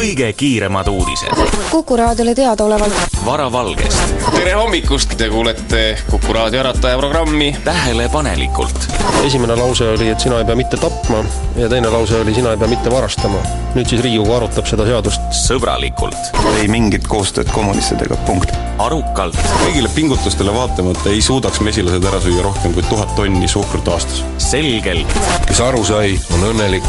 kõige kiiremad uudised. Kuku raadiole teadaolevalt. Varavalgest, tere hommikust, te kuulete Kuku raadio ärataja programmi. Tähelepanelikult, esimene lause oli, et sina ei pea mitte tapma ja teine lause oli, sina ei pea mitte varastama. nüüd siis Riigikogu arutab seda seadust. sõbralikult, ei mingit koostööd kommunistidega, punkt. arukalt, kõigile pingutustele vaatamata ei suudaks mesilased ära süüa rohkem kui tuhat tonni suhkrut aastas. selgelt, kes aru sai, on õnnelik,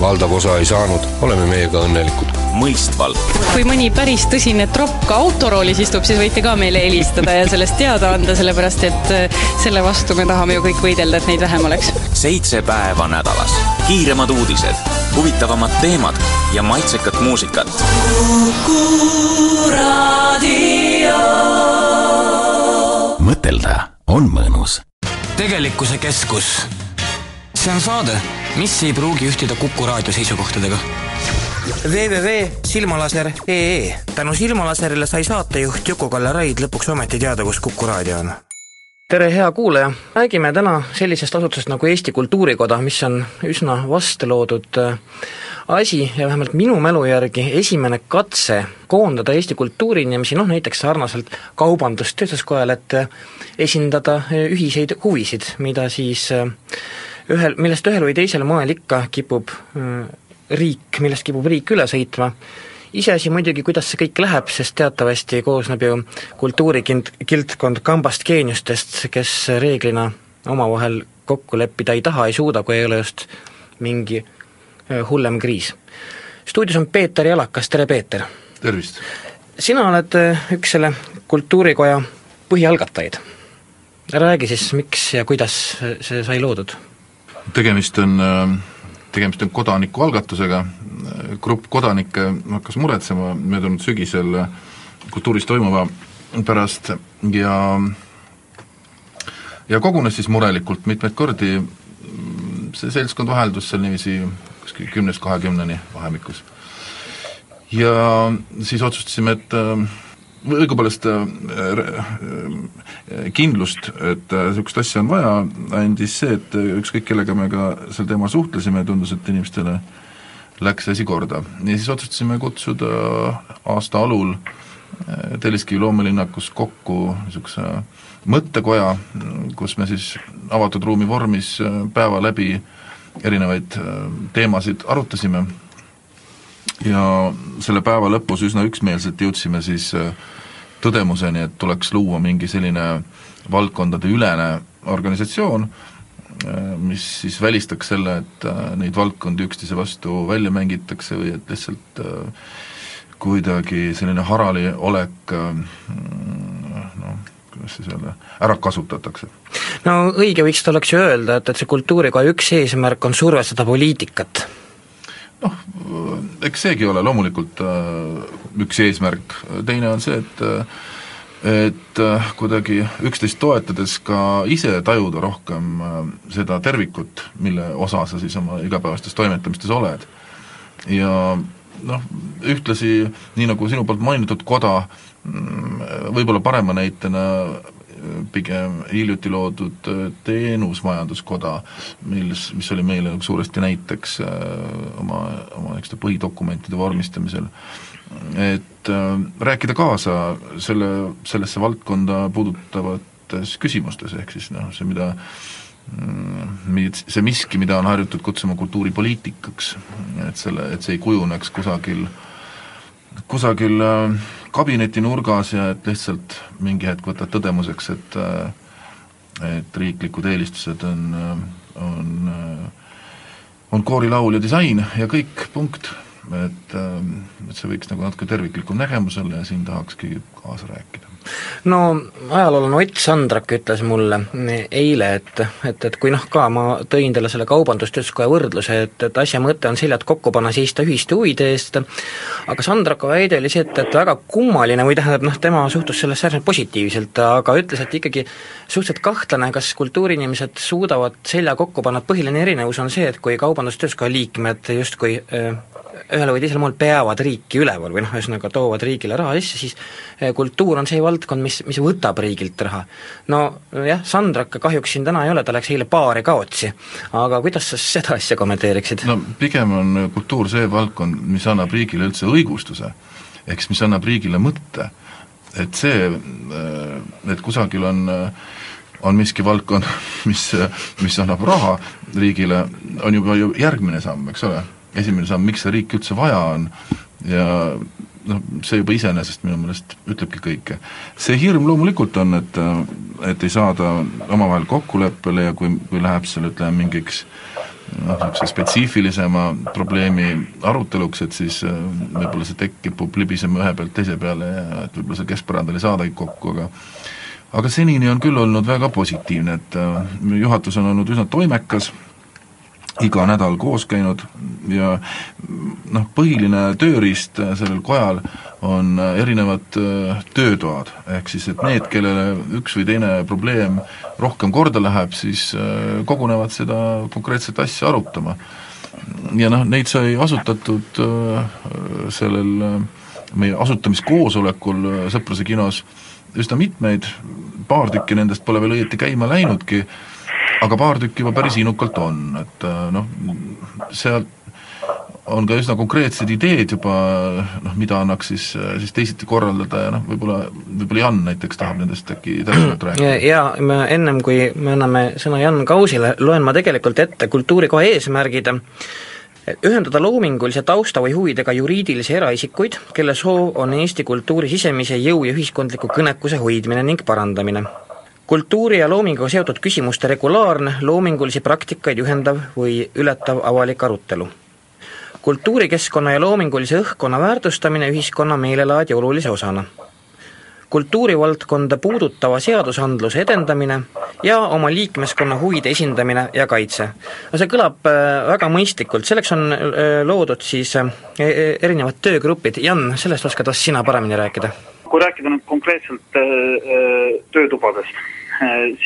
valdav osa ei saanud, oleme meiega õnnelikud. Mõistvalt, kui mõni päris tõsine tropp ka autoroolis istub, siis võite ka meile helistada ja sellest teada anda, sellepärast et äh, selle vastu me tahame ju kõik võidelda, et neid vähem oleks. seitse päeva nädalas, kiiremad uudised, huvitavamad teemad ja maitsekat muusikat. mõtelda on mõnus. tegelikkuse keskus. see on saade, mis ei pruugi ühtida Kuku raadio seisukohtadega. www.silmalaser.ee tänu Silmalaserile sai saatejuht Juku-Kalle Raid lõpuks ometi teada, kus Kuku raadio on tere, hea kuulaja! räägime täna sellisest asutusest nagu Eesti Kultuurikoda, mis on üsna vastloodud äh, asi ja vähemalt minu mälu järgi esimene katse koondada Eesti kultuuriinimesi, noh näiteks sarnaselt Kaubandus-Tööstuskojale, et äh, esindada äh, ühiseid huvisid, mida siis ühel, millest ühel või teisel moel ikka kipub riik, millest kipub riik üle sõitma, iseasi muidugi, kuidas see kõik läheb, sest teatavasti koosneb ju kultuurikild, kildkond kambast geeniustest, kes reeglina omavahel kokku leppida ei taha, ei suuda, kui ei ole just mingi hullem kriis. stuudios on Peeter Jalakas, tere Peeter! tervist! sina oled üks selle kultuurikoja põhialgatajaid. räägi siis, miks ja kuidas see sai loodud? tegemist on äh tegemist on kodanikualgatusega, grupp kodanikke hakkas muretsema möödunud sügisel kultuuris toimuva pärast ja ja kogunes siis murelikult mitmeid kordi, see seltskond vaheldus seal niiviisi kuskil kümnest kahekümneni vahemikus. ja siis otsustasime, et õigupoolest kindlust, et niisugust asja on vaja, andis see, et ükskõik kellega me ka sel teemal suhtlesime, tundus, et inimestele läks asi korda. ja siis otsustasime kutsuda aasta alul Telliskivi loomelinnakus kokku niisuguse mõttekoja, kus me siis avatud ruumi vormis päeva läbi erinevaid teemasid arutasime ja selle päeva lõpus üsna üksmeelselt jõudsime siis tõdemuseni, et tuleks luua mingi selline valdkondade ülene organisatsioon, mis siis välistaks selle, et neid valdkondi üksteise vastu välja mängitakse või et lihtsalt kuidagi selline harali olek noh, kuidas siis öelda, ära kasutatakse. no õige võiks oleks ju öelda, et, et see kultuurikoja üks eesmärk on survestada poliitikat noh, eks seegi ole loomulikult üks eesmärk, teine on see, et et kuidagi üksteist toetades ka ise tajuda rohkem seda tervikut, mille osa sa siis oma igapäevastes toimetamistes oled. ja noh, ühtlasi nii, nagu sinu poolt mainitud koda, võib-olla parema näitena pigem hiljuti loodud teenusmajanduskoda, mis, mis oli meile suuresti näiteks oma, oma niisuguste põhidokumentide vormistamisel, et äh, rääkida kaasa selle, sellesse valdkonda puudutavates küsimustes, ehk siis noh, see, mida see miski, mida on harjutud kutsuma kultuuripoliitikaks, et selle, et see ei kujuneks kusagil, kusagil kabinetinurgas ja et lihtsalt mingi hetk võtad tõdemuseks, et et riiklikud eelistused on, on, on koorilaul ja disain ja kõik, punkt. et, et see võiks nagu natuke terviklikum nägemus olla ja siin tahakski kaasa rääkida. No ajaloolane Ott Sandrak ütles mulle eile, et, et, et kui noh, ka ma tõin talle selle Kaubandus-Tööstuskoja võrdluse, et, et asja mõte on seljad kokku panna, seista ühiste huvide eest, aga Sandraku väide oli see, et, et väga kummaline või tähendab noh, tema suhtus sellesse äärmiselt positiivselt, aga ütles, et ikkagi suhteliselt kahtlane, kas kultuuriinimesed suudavad selja kokku panna, põhiline erinevus on see, et kui Kaubandus-Tööstuskoja liikmed justkui äh, ühel või teisel moel peavad riiki üleval või noh, ühesõnaga toovad riigile raha sisse, siis eh, kultuur on see valdkond, mis, mis võtab riigilt raha. no jah, Sandrak kahjuks siin täna ei ole, ta läks eile baari kaotsi, aga kuidas sa seda asja kommenteeriksid? no pigem on kultuur see valdkond, mis annab riigile üldse õigustuse, ehk siis mis annab riigile mõtte. et see, et kusagil on on miski valdkond, mis, mis annab raha riigile, on juba ju järgmine samm, eks ole esimene samm, miks seda riiki üldse vaja on ja noh, see juba iseenesest minu meelest ütlebki kõike. see hirm loomulikult on, et, et ei saada omavahel kokkuleppele ja kui, kui läheb seal ütleme mingiks noh, niisuguse spetsiifilisema probleemi aruteluks, et siis äh, võib-olla see tekk kipub libisema ühe pealt teise peale ja et võib-olla seal keskpõrandal ei saadagi kokku, aga aga senini on küll olnud väga positiivne, et äh, juhatus on olnud üsna toimekas, iga nädal koos käinud ja noh, põhiline tööriist sellel kojal on erinevad äh, töötoad, ehk siis et need, kellele üks või teine probleem rohkem korda läheb, siis äh, kogunevad seda konkreetset asja arutama. ja noh, neid sai asutatud äh, sellel meie asutamiskoosolekul Sõpruse kinos üsna mitmeid, paar tükki nendest pole veel õieti käima läinudki, aga paar tükki juba päris innukalt on, et äh, noh, sealt on ka üsna konkreetsed ideed juba noh, mida annaks siis, siis teisiti korraldada ja noh, võib-olla, võib-olla Jan näiteks tahab nendest äkki täpsemalt rääkida. jaa, ma ennem, kui me anname sõna Jan Kausile, loen ma tegelikult ette kultuurikoha eesmärgid, ühendada loomingulise tausta või huvidega juriidilisi eraisikuid, kelle soov on Eesti kultuuri sisemise jõu ja ühiskondliku kõnekuse hoidmine ning parandamine kultuuri ja loominguga seotud küsimuste regulaarne, loomingulisi praktikaid ühendav või ületav avalik arutelu. kultuurikeskkonna ja loomingulise õhkkonna väärtustamine ühiskonna meelelaadi olulise osana. kultuurivaldkonda puudutava seadusandluse edendamine ja oma liikmeskonna huvide esindamine ja kaitse. no see kõlab äh, väga mõistlikult, selleks on äh, loodud siis äh, e-, e-, erinevad töögrupid, Jan, sellest oskad vast sina paremini rääkida? kui rääkida nüüd konkreetselt töötubadest, Äh,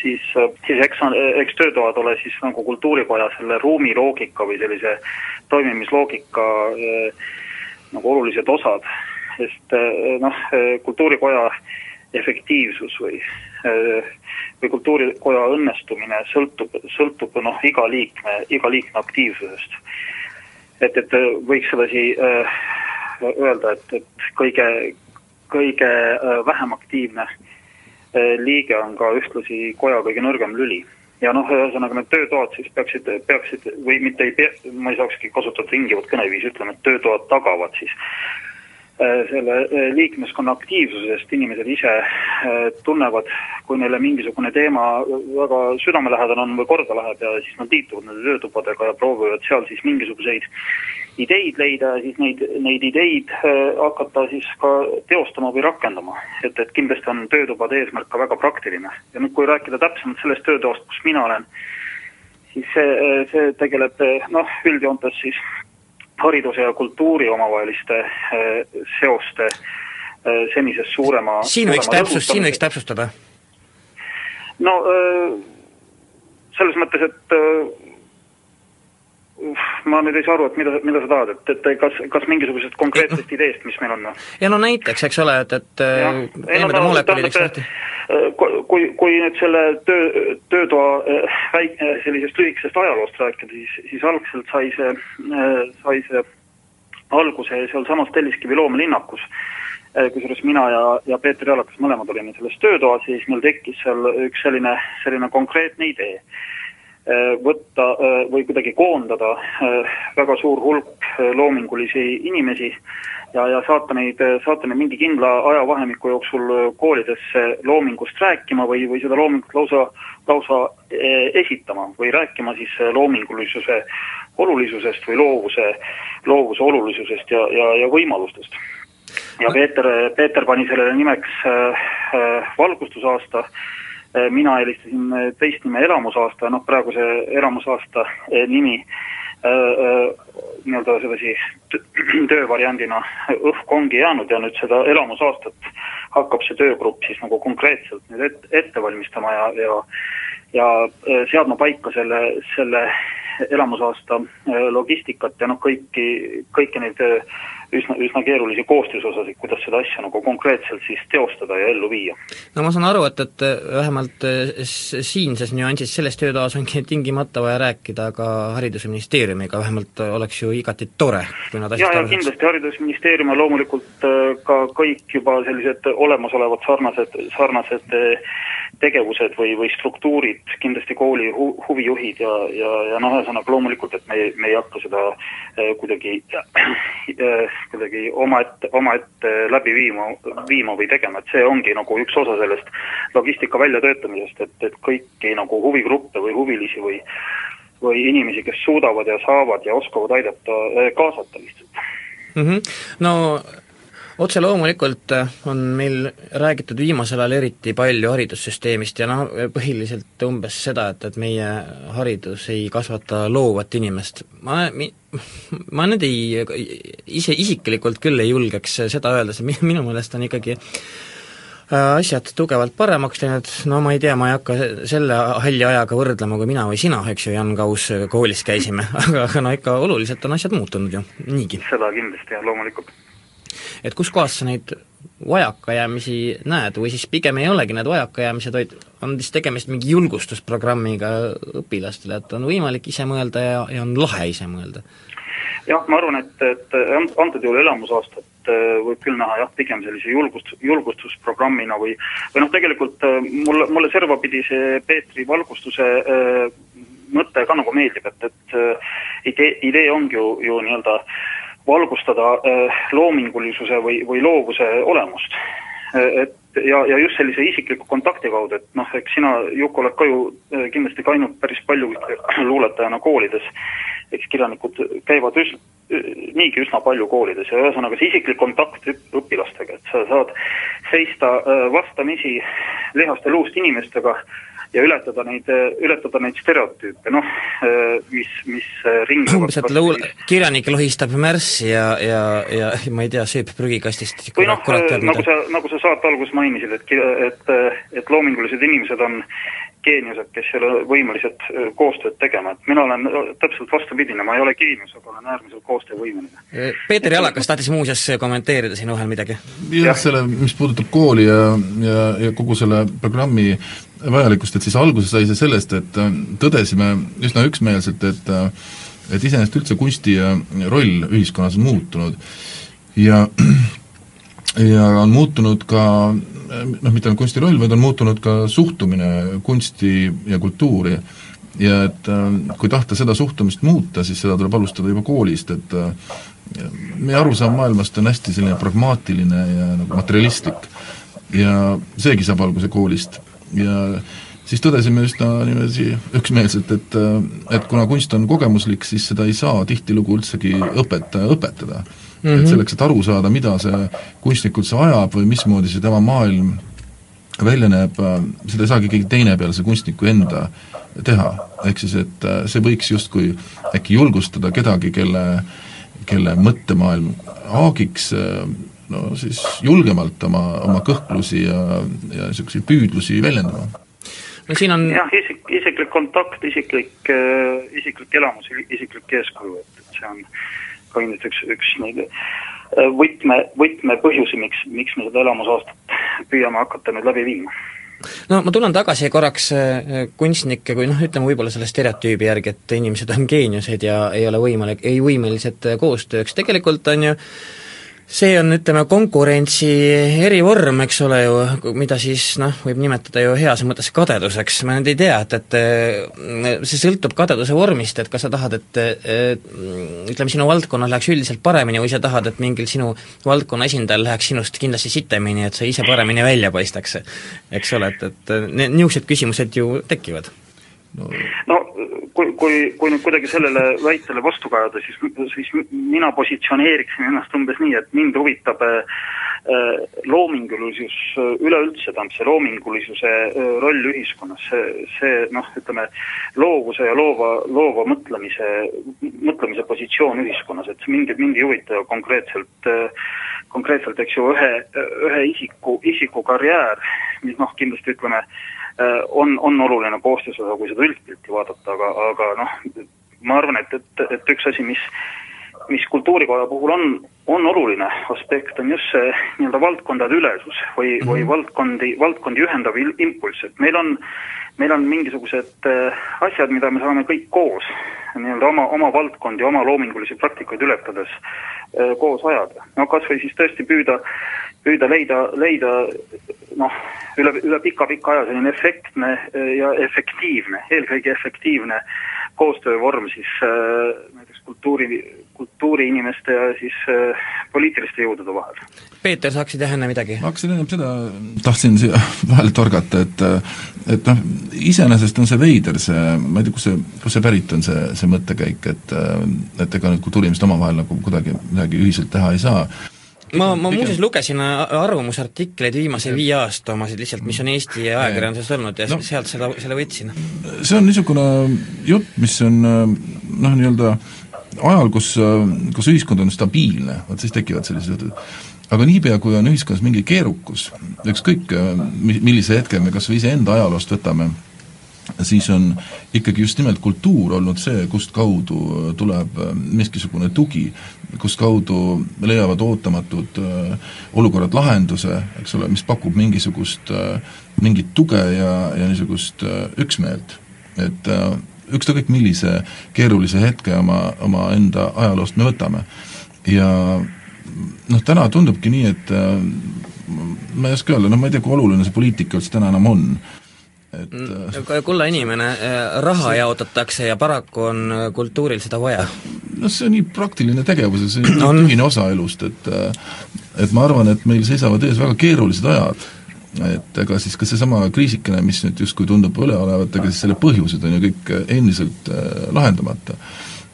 siis, äh, siis eks, eks töötoad ole siis nagu kultuurikoja selle ruumiloogika või sellise toimimisloogika nagu olulised osad, sest noh, kultuurikoja efektiivsus või, või kultuurikoja õnnestumine sõltub, sõltub noh, iga liikme, iga liikme aktiivsusest. et, et võiks sedasi öelda, et, et kõige, kõige vähem aktiivne äh, Eh, liige on ka ühtlasi koja kõige nõrgem lüli. ja noh, ühesõnaga need töötoad siis peaksid, peaksid või mitte ei pea, ma ei saakski kasutada tingivat kõneviisi, ütleme, et töötoad tagavad siis selle eh, liikmeskonna aktiivsusest inimesed ise tunnevad, kui neile mingisugune teema väga südamelähedane on või korda läheb ja siis nad liituvad nende töötubadega ja proovivad seal siis mingisuguseid ideid leida ja siis neid, neid ideid äh, hakata siis ka teostama või rakendama. et, et kindlasti on töötubade eesmärk ka väga praktiline. ja nüüd, kui rääkida täpsemalt sellest töötoast, kus mina olen, siis see, äh, see tegeleb äh, noh, üldjoontes siis hariduse ja kultuuri omavaheliste seoste senisest suurema siin võiks täpsust, siin võiks täpsustada? no selles mõttes, et ma nüüd ei saa aru, et mida, mida sa tahad, et, et kas, kas mingisugusest konkreetsest ideest, mis meil on? ja no näiteks, eks ole, et, et teeme ta molekulideks lahti. kui, kui nüüd selle töö, töötoa äh, väik-, äh, sellisest lühikesest ajaloost rääkida, siis, siis algselt sai see, äh, sai see alguse sealsamas Telliskivi loomelinnakus kusjuures mina ja, ja Peeter Jalakas mõlemad olime selles töötoas ja siis meil tekkis seal üks selline, selline konkreetne idee Äh, võtta äh, või kuidagi koondada äh, väga suur hulk loomingulisi inimesi ja, ja saata neid, saata neid mingi kindla ajavahemiku jooksul koolidesse loomingust rääkima või, või seda loomingut lausa, lausa esitama või rääkima siis loomingulisuse olulisusest või loovuse, loovuse olulisusest ja, ja, ja võimalustest. ja Peeter, Peeter pani sellele nimeks äh, valgustusaasta äh, Äh, mina eelistasin äh, teist nime elamusaasta, noh praegu see elamusaasta äh, nimi nii-öelda sedasi töövariandina õhku ongi jäänud ja nüüd seda elamusaastat hakkab see töögrupp siis nagu konkreetselt nüüd et, ette valmistama ja, ja ja seadma paika selle, selle elamusaasta logistikat ja noh, kõiki, kõiki neid üsna, üsna keerulisi koostisosasid, kuidas seda asja nagu konkreetselt siis teostada ja ellu viia. no ma saan aru, et, et vähemalt siinses nüansis selles töötoas ongi tingimata vaja rääkida ka Haridusministeeriumiga, vähemalt oleks ju igati tore, kui nad ja, ja kindlasti Haridusministeerium ja loomulikult ka kõik juba sellised olemasolevad sarnased, sarnased tegevused või, või struktuurid, kindlasti kooli hu-, huvijuhid ja, ja, ja noh, ühesõnaga loomulikult, et me, me ei hakka seda äh, kuidagi äh,, kuidagi omaette, omaette läbi viima, viima või tegema, et see ongi nagu üks osa sellest logistika väljatöötamisest, et, et kõiki nagu huvigruppe või huvilisi või või inimesi, kes suudavad ja saavad ja oskavad aidata, kaasata lihtsalt mm. -hmm. No otse loomulikult äh, on meil räägitud viimasel ajal eriti palju haridussüsteemist ja noh, põhiliselt umbes seda, et, et meie haridus ei kasvata loovat inimest. ma, ma nüüd ei, ise isiklikult küll ei julgeks seda öelda, sest minu meelest on ikkagi äh, asjad tugevalt paremaks läinud, no ma ei tea, ma ei hakka selle halli ajaga võrdlema, kui mina või sina, eks ju, Jan Kaus koolis käisime, aga, aga no ikka oluliselt on asjad muutunud ju, niigi. seda kindlasti jah, loomulikult et kus kohas sa neid vajakajäämisi näed või siis pigem ei olegi need vajakajäämised, vaid on siis tegemist mingi julgustusprogrammiga õpilastele, et on võimalik ise mõelda ja, ja on lahe ise mõelda? jah, ma arvan, et, et antud juhul elamusaastat äh, võib küll näha jah, pigem sellise julgust, julgustusprogrammina või või noh, tegelikult äh, mulle, mulle servapidi see Peetri valgustuse äh, mõte ka nagu meeldib, et, et idee, idee ongi ju, ju nii-öelda äh, valgustada äh, loomingulisuse või, või loovuse olemust. Äh, et ja, ja just sellise isikliku kontakti kaudu, et noh, eks sina, Juku, oled ka ju äh, kindlasti käinud päris palju luuletajana koolides, eks kirjanikud käivad üs-, niigi üsna palju koolides ja ühesõnaga see isiklik kontakt õpilastega, et sa saad seista vastamisi lihast ja luust inimestega, ja ületada neid, ületada neid stereotüüpe, noh, mis, mis ringlevalt umbes, et lõu-, kirjanik lohistab märssi ja, ja, ja ma ei tea, sööb prügikastist või noh, nagu sa, nagu sa saate alguses mainisid, et, et, et loomingulised inimesed on geeniused, kes ei ole võimelised koostööd tegema, et mina olen täpselt vastupidine, ma ei ole geenius, aga olen äärmiselt koostöövõimeline. Peeter Jalakas tahtis muuseas kommenteerida siin vahel midagi. jah, selle, mis puudutab kooli ja, ja, ja kogu selle programmi vajalikkust, et siis alguse sai see sellest, et tõdesime üsna üksmeelselt, et et iseenesest üldse kunsti roll ühiskonnas on muutunud ja ja on muutunud ka noh, mitte ainult kunsti roll, vaid on muutunud ka suhtumine kunsti ja kultuuri. ja et äh, kui tahta seda suhtumist muuta, siis seda tuleb alustada juba koolist, et äh, meie arusaam maailmast on hästi selline pragmaatiline ja nagu materialistlik. ja seegi saab alguse koolist ja siis tõdesime üsna niiviisi üksmeelselt, et et kuna kunst on kogemuslik, siis seda ei saa tihtilugu üldsegi õpetaja õpetada mm. -hmm. et selleks, et aru saada, mida see kunstnik üldse ajab või mismoodi see tema maailm välja näeb, seda ei saagi keegi teine peale see kunstniku enda teha. ehk siis, et äh, see võiks justkui äkki julgustada kedagi, kelle, kelle mõttemaailm haagiks äh, no siis julgemalt oma, oma kõhklusi ja, ja niisuguseid püüdlusi väljendama. No siin on jah, isik, isiklik kontakt, isiklik, äh, isiklik elamus, isiklik eeskuju, et, et see on ka kindlasti üks, üks neid äh, võtme, võtmepõhjusi, miks, miks me seda elamusaastat püüame hakata nüüd läbi viima. No ma tulen tagasi korraks äh, kunstnike kui noh, ütleme võib-olla selle stereotüübi järgi, et inimesed on geeniused ja ei ole võimalik, ei võimelised koostööks, tegelikult on ju see on, ütleme, konkurentsi erivorm, eks ole ju, mida siis noh, võib nimetada ju heas mõttes kadeduseks, ma nüüd ei tea, et, et see sõltub kadeduse vormist, et kas sa tahad, et, et ütleme, sinu valdkonnal läheks üldiselt paremini või sa tahad, et mingil sinu valdkonna esindajal läheks sinust kindlasti sitemini, et sa ise paremini välja paistaks. eks ole, et, et niisugused küsimused ju tekivad no, no kui, kui, kui nüüd kuidagi sellele väitele vastu kajada, siis, siis mina positsioneeriksin ennast umbes nii, et mind huvitab äh, äh loomingulisus äh, üleüldse, tähendab see loomingulisuse roll ühiskonnas, see, see noh, ütleme, loovuse ja loova, loova mõtlemise, mõtlemise positsioon ühiskonnas, et mind, mind ei huvita konkreetselt konkreetselt, eks ju, ühe, ühe isiku, isiku karjäär, mis noh, kindlasti ütleme, on, on oluline koostisosa, kui seda üldpilti vaadata, aga, aga noh, ma arvan, et, et, et üks asi, mis mis Kultuurikoja puhul on, on oluline aspekt, on just see nii-öelda valdkondade ülesus või mm, -hmm. või valdkondi, valdkondi ühendav impulss, et meil on, meil on mingisugused äh, asjad, mida me saame kõik koos nii-öelda oma, oma valdkondi, oma loomingulisi praktikaid ületades äh, koos ajada. no kas või siis tõesti püüda, püüda leida, leida noh, üle, üle pika-pika aja selline efektne äh, ja efektiivne, eelkõige efektiivne koostöövorm siis näiteks kultuuri, kultuuriinimeste ja siis äh, poliitiliste jõudude vahel. Peeter, saaksid jah enne midagi? ma hakkasin ennem seda, tahtsin siia vahele torgata, et et noh, iseenesest on see veider, see, ma ei tea, kus see, kust see pärit on, see, see mõttekäik, et et ega need kultuuriinimesed omavahel nagu kuidagi midagi ühiselt teha ei saa, ma, ma muuseas lugesin arvamusartikleid viimase viie aasta omasid lihtsalt, mis on Eesti ajakirjanduses olnud ja no, sealt seda, selle võtsin. see on niisugune jutt, mis on noh, nii-öelda ajal, kus, kus ühiskond on stabiilne, vot siis tekivad sellised aga niipea, kui on ühiskonnas mingi keerukus, ükskõik millise hetke me kas või iseenda ajaloost võtame, siis on ikkagi just nimelt kultuur olnud see, kust kaudu tuleb miskisugune tugi, kust kaudu leiavad ootamatud olukorrad lahenduse, eks ole, mis pakub mingisugust, mingit tuge ja, ja niisugust üksmeelt. et ükskõik millise keerulise hetke oma, omaenda ajaloost me võtame. ja noh, täna tundubki nii, et ma ei oska öelda, noh ma ei tea, kui oluline see poliitika üldse täna enam on, et mm, kulla inimene, äh, raha jaotatakse ja paraku on äh, kultuuril seda vaja. noh, see on nii praktiline tegevus ja see on ühine osa elust, et et ma arvan, et meil seisavad ees väga keerulised ajad et ega siis ka seesama kriisikene, mis nüüd justkui tundub üle olevat, ega siis selle põhjused on ju kõik endiselt äh, lahendamata.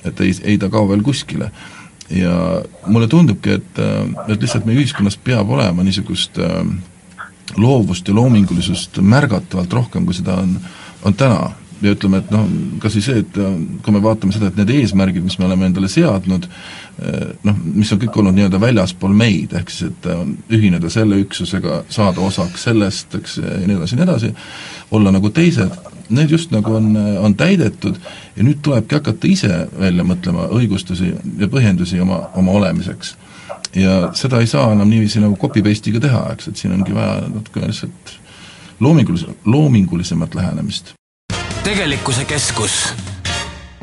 et ei, ei ta kao veel kuskile. ja mulle tundubki, et, äh, et lihtsalt meie ühiskonnas peab olema niisugust äh, loovust ja loomingulisust märgatavalt rohkem, kui seda on, on täna ja ütleme, et noh, kas või see, et kui me vaatame seda, et need eesmärgid, mis me oleme endale seadnud, noh, mis on kõik olnud nii-öelda väljaspool meid, ehk siis et ühineda selle üksusega, saada osaks sellest, eks, ja nii edasi ja nii edasi, olla nagu teised, need just nagu on, on täidetud ja nüüd tulebki hakata ise välja mõtlema õigustusi ja põhjendusi oma, oma olemiseks. ja seda ei saa enam niiviisi nagu copy-paste'iga teha, eks, et siin ongi vaja natukene lihtsalt loomingulis-, loomingulisemat lähenemist tegelikkuse keskus.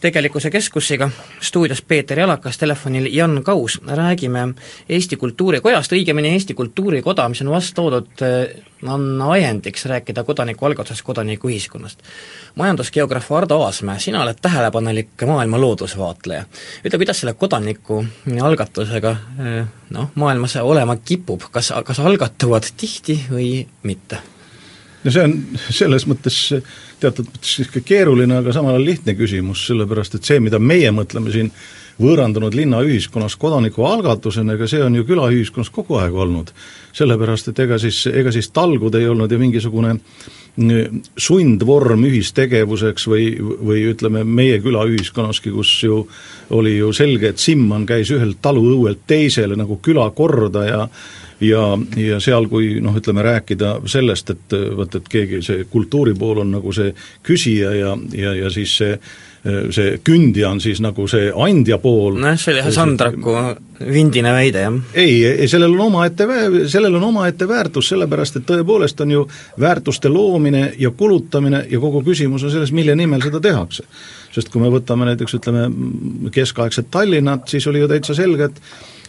tegelikkuse keskusega, stuudios Peeter Jalakas, telefonil Jan Kaus, räägime Eesti Kultuurikojast, õigemini Eesti Kultuurikoda, mis on vastu toodud, eh, on ajendiks rääkida kodanikualgatusest, kodanikuühiskonnast. majandusgeograaf Ardo Aasmäe, sina oled tähelepanelik maailma loodusvaatleja. ütle, kuidas selle kodanikualgatusega eh, noh, maailmas olema kipub, kas, kas algatuvad tihti või mitte? No see on selles mõttes teatud mõttes niisugune keeruline, aga samal ajal lihtne küsimus, sellepärast et see, mida meie mõtleme siin võõrandunud linnaühiskonnas kodanikualgatusena, ega see on ju külaühiskonnas kogu aeg olnud. sellepärast, et ega siis, ega siis talgud ei olnud ju mingisugune mm, sundvorm ühistegevuseks või, või ütleme, meie külaühiskonnaski, kus ju oli ju selge, et Simman käis ühelt taluõuelt teisele nagu külakorda ja ja, ja seal, kui noh, ütleme rääkida sellest, et vot, et keegi, see kultuuri pool on nagu see küsija ja, ja, ja siis see see kündja on siis nagu see andja pool. nojah, see oli jah Sandraku vindine väide, jah. ei, ei sellel on omaette, sellel on omaette väärtus, sellepärast et tõepoolest on ju väärtuste loomine ja kulutamine ja kogu küsimus on selles, mille nimel seda tehakse. sest kui me võtame näiteks ütleme keskaegset Tallinnat, siis oli ju täitsa selge, et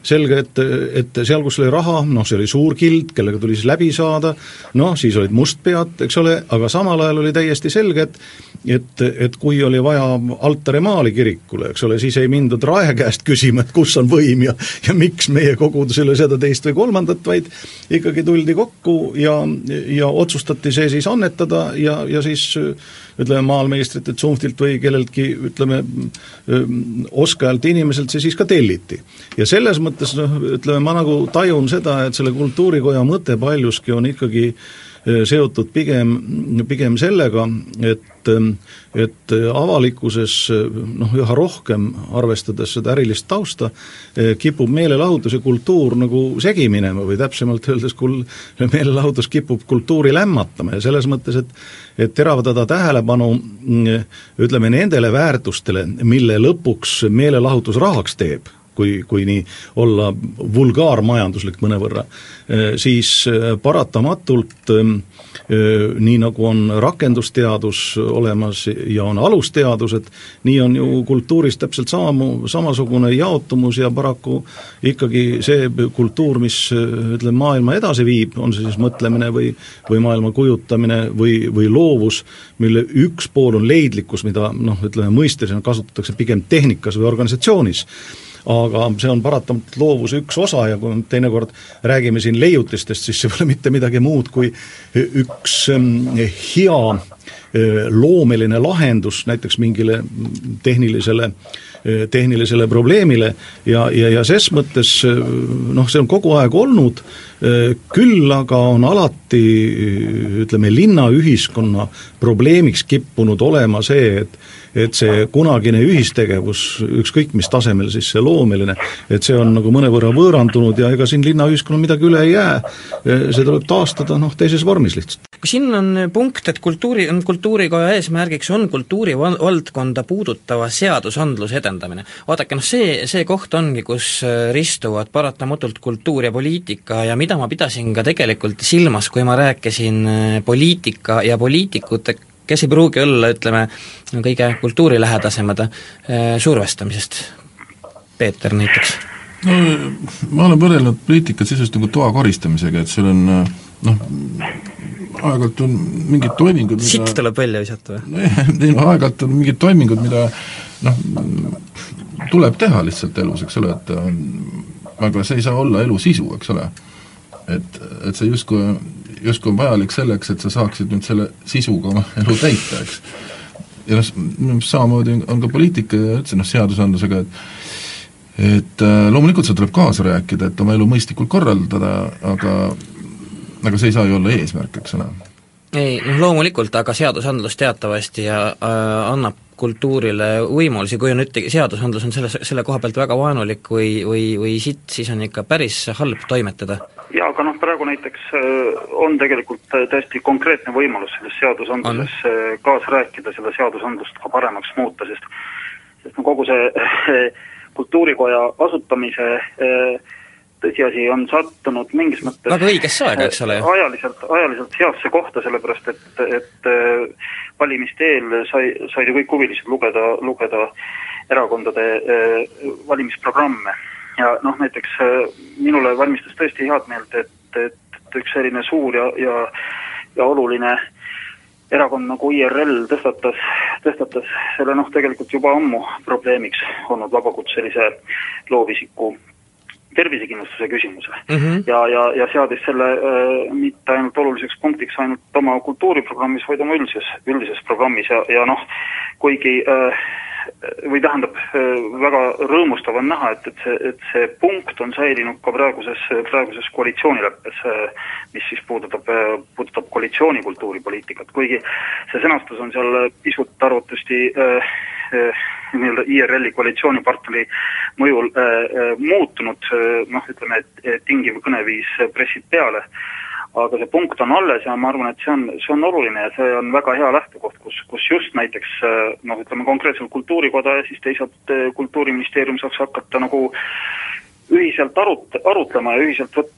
selge, et, et seal, kus oli raha, noh, see oli suur kild, kellega tuli siis läbi saada, noh, siis olid mustpead, eks ole, aga samal ajal oli täiesti selge, et et, et kui oli vaja altaremaali kirikule, eks ole, siis ei mindud rae käest küsima, et kus on võim ja ja miks meie kogudusele seda, teist või kolmandat, vaid ikkagi tuldi kokku ja, ja otsustati see siis annetada ja, ja siis ütleme, maalmeistritelt, Zumftilt või kelleltki, ütleme, oskajalt inimeselt see siis ka telliti. ja selles mõttes noh, ütleme ma nagu tajun seda, et selle kultuurikoja mõte paljuski on ikkagi eh, seotud pigem, pigem sellega, et et avalikkuses noh, üha rohkem, arvestades seda ärilist tausta, eh, kipub meelelahutus ja kultuur nagu segi minema või täpsemalt öeldes kul-, meelelahutus kipub kultuuri lämmatama ja selles mõttes, et et teravdada tähelepanu mm, ütleme nendele väärtustele, mille lõpuks meelelahutus rahaks teeb kui, kui nii olla vulgaarmajanduslik mõnevõrra, eh, siis eh, paratamatult eh, nii nagu on rakendusteadus olemas ja on alusteadused, nii on ju kultuuris täpselt samamu, samasugune jaotumus ja paraku ikkagi see kultuur, mis ütleme, maailma edasi viib, on see siis mõtlemine või või maailma kujutamine või, või loovus, mille üks pool on leidlikkus, mida noh, ütleme mõistesena kasutatakse pigem tehnikas või organisatsioonis aga see on paratamatult loovuse üks osa ja kui me teinekord räägime siin leiutistest, siis see pole mitte midagi muud kui üks mm, hea eh, loomeline lahendus näiteks mingile tehnilisele eh, tehnilisele probleemile ja, ja, ja ses mõttes eh, noh, see on kogu aeg olnud, küll aga on alati ütleme, linnaühiskonna probleemiks kippunud olema see, et et see kunagine ühistegevus, ükskõik mis tasemel siis see loomeline, et see on nagu mõnevõrra võõrandunud ja ega siin linnaühiskonnal midagi üle ei jää, see tuleb taastada noh, teises vormis lihtsalt. siin on punkt, et kultuuri, kultuurikoja eesmärgiks on kultuurivaldkonda puudutava seadusandluse edendamine. vaadake, noh see, see koht ongi, kus ristuvad paratamatult kultuur ja poliitika ja mida ma pidasin ka tegelikult silmas, kui ma rääkisin poliitika ja poliitikute kes ei pruugi olla, ütleme, kõige kultuurilähedasemad, äh, survestamisest. Peeter näiteks. no ma olen võrrelnud poliitikat sisuliselt nagu toa koristamisega, et sul on äh, noh, aeg-ajalt on mingid toimingud, mida sitt tuleb välja visata või? ei no aeg-ajalt on mingid toimingud, mida noh, tuleb teha lihtsalt elus, eks ole, et aga see ei saa olla elu sisu, eks ole. et, et see justkui justkui on vajalik selleks, et sa saaksid nüüd selle sisuga oma elu täita, eks. ja noh, minu meelest samamoodi on ka poliitika ja üldse noh, seadusandlusega, et et äh, loomulikult seal tuleb kaasa rääkida, et oma elu mõistlikult korraldada, aga aga see ei saa ju olla eesmärk, eks ole. ei, noh loomulikult, aga seadusandlus teatavasti ja äh, annab kultuurile võimalusi, kui on ütlegi, seadusandlus on selles, selle koha pealt väga vaenulik või, või, või sitt, siis on ikka päris halb toimetada jaa, aga noh, praegu näiteks äh, on tegelikult täiesti konkreetne võimalus selles seadusandluses äh, kaasa rääkida, seda seadusandlust ka paremaks muuta, sest sest no kogu see kultuurikoja asutamise äh, tõsiasi on sattunud mingis mõttes väga õigesse aega, eks ole ju? ajaliselt, ajaliselt heasse kohta, sellepärast et, et valimiste eel sai, said ju kõik huvilised lugeda, lugeda erakondade valimisprogramme ja noh, näiteks äh, minule valmistas tõesti head meelt, et, et, et üks selline suur ja, ja, ja oluline erakond nagu IRL tõstatas, tõstatas selle noh, tegelikult juba ammu probleemiks olnud vabakutselise loovisiku tervisekindlustuse küsimuse mm. -hmm. ja, ja, ja seadis selle äh, mitte ainult oluliseks punktiks ainult oma kultuuriprogrammis, vaid oma üldises, üldises programmis ja, ja noh, kuigi äh, või tähendab, väga rõõmustav on näha, et, et see, et see punkt on säilinud ka praeguses, praeguses koalitsioonileppes, mis siis puudutab, puudutab koalitsiooni kultuuripoliitikat, kuigi see sõnastus on seal pisut arvatavasti äh, äh, nii-öelda IRL-i koalitsioonipartneri mõjul äh, muutunud noh, ütleme, et tingiv kõneviis pressib peale. äh,, aga see punkt on alles ja ma arvan, et see on, see on oluline ja see on väga hea lähtekoht, kus, kus just näiteks noh, ütleme konkreetselt Kultuurikoda ja siis teisalt eh, Kultuuriministeerium saaks hakata nagu ühiselt arut-, arutlema ja ühiselt võt-,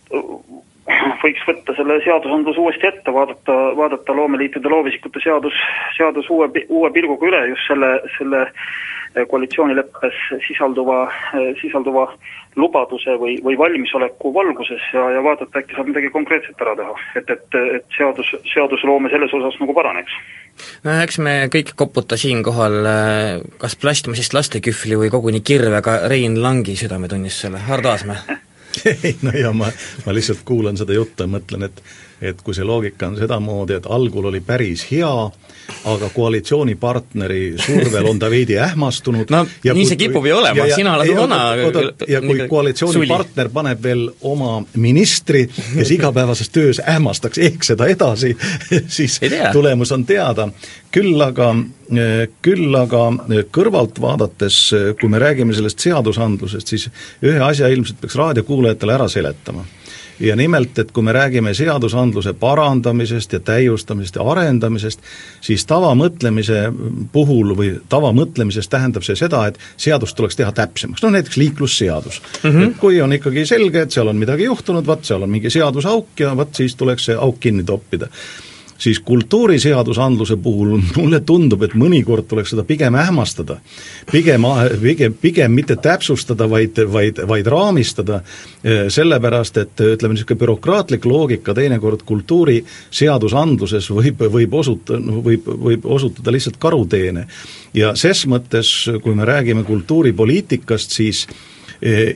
võiks võtta selle seadusandluse uuesti ette, vaadata, vaadata loomeliitude loovisikute seadus, seadus uue, uue pilguga üle just selle, selle eh, koalitsioonileppes sisalduva, eh, sisalduva lubaduse või, või valmisoleku valguses ja, ja vaadata, äkki saab midagi konkreetset ära teha. et, et, et seadus, seadusloome selles osas nagu paraneks. no eks me kõik koputa siinkohal äh, kas plastmassist lastekühvli või koguni kirvega Rein Langi südametunnistusele, Hardo Aasmäe ei no ja ma, ma lihtsalt kuulan seda juttu ja mõtlen, et et kui see loogika on sedamoodi, et algul oli päris hea, aga koalitsioonipartneri survel on ta veidi ähmastunud no ja nii kui, see kipub ju olema, sina oled vana ja kui koalitsioonipartner paneb veel oma ministri, kes igapäevases töös ähmastaks ehk seda edasi, siis tulemus on teada. küll aga, küll aga kõrvalt vaadates, kui me räägime sellest seadusandlusest, siis ühe asja ilmselt peaks raadiokuulajatele ära seletama ja nimelt, et kui me räägime seadusandluse parandamisest ja täiustamisest ja arendamisest, siis tavamõtlemise puhul või tavamõtlemises tähendab see seda, et seadust tuleks teha täpsemaks, no näiteks liiklusseadus mm. -hmm. Et kui on ikkagi selge, et seal on midagi juhtunud, vaat seal on mingi seadusauk ja vot siis tuleks see auk kinni toppida siis kultuuriseadusandluse puhul mulle tundub, et mõnikord tuleks seda pigem ähmastada. pigem, pigem, pigem mitte täpsustada, vaid, vaid, vaid raamistada, eh, sellepärast et ütleme, niisugune bürokraatlik loogika teinekord kultuuriseadusandluses võib, võib osuta-, võib, võib osutuda lihtsalt karuteene. ja ses mõttes, kui me räägime kultuuripoliitikast, siis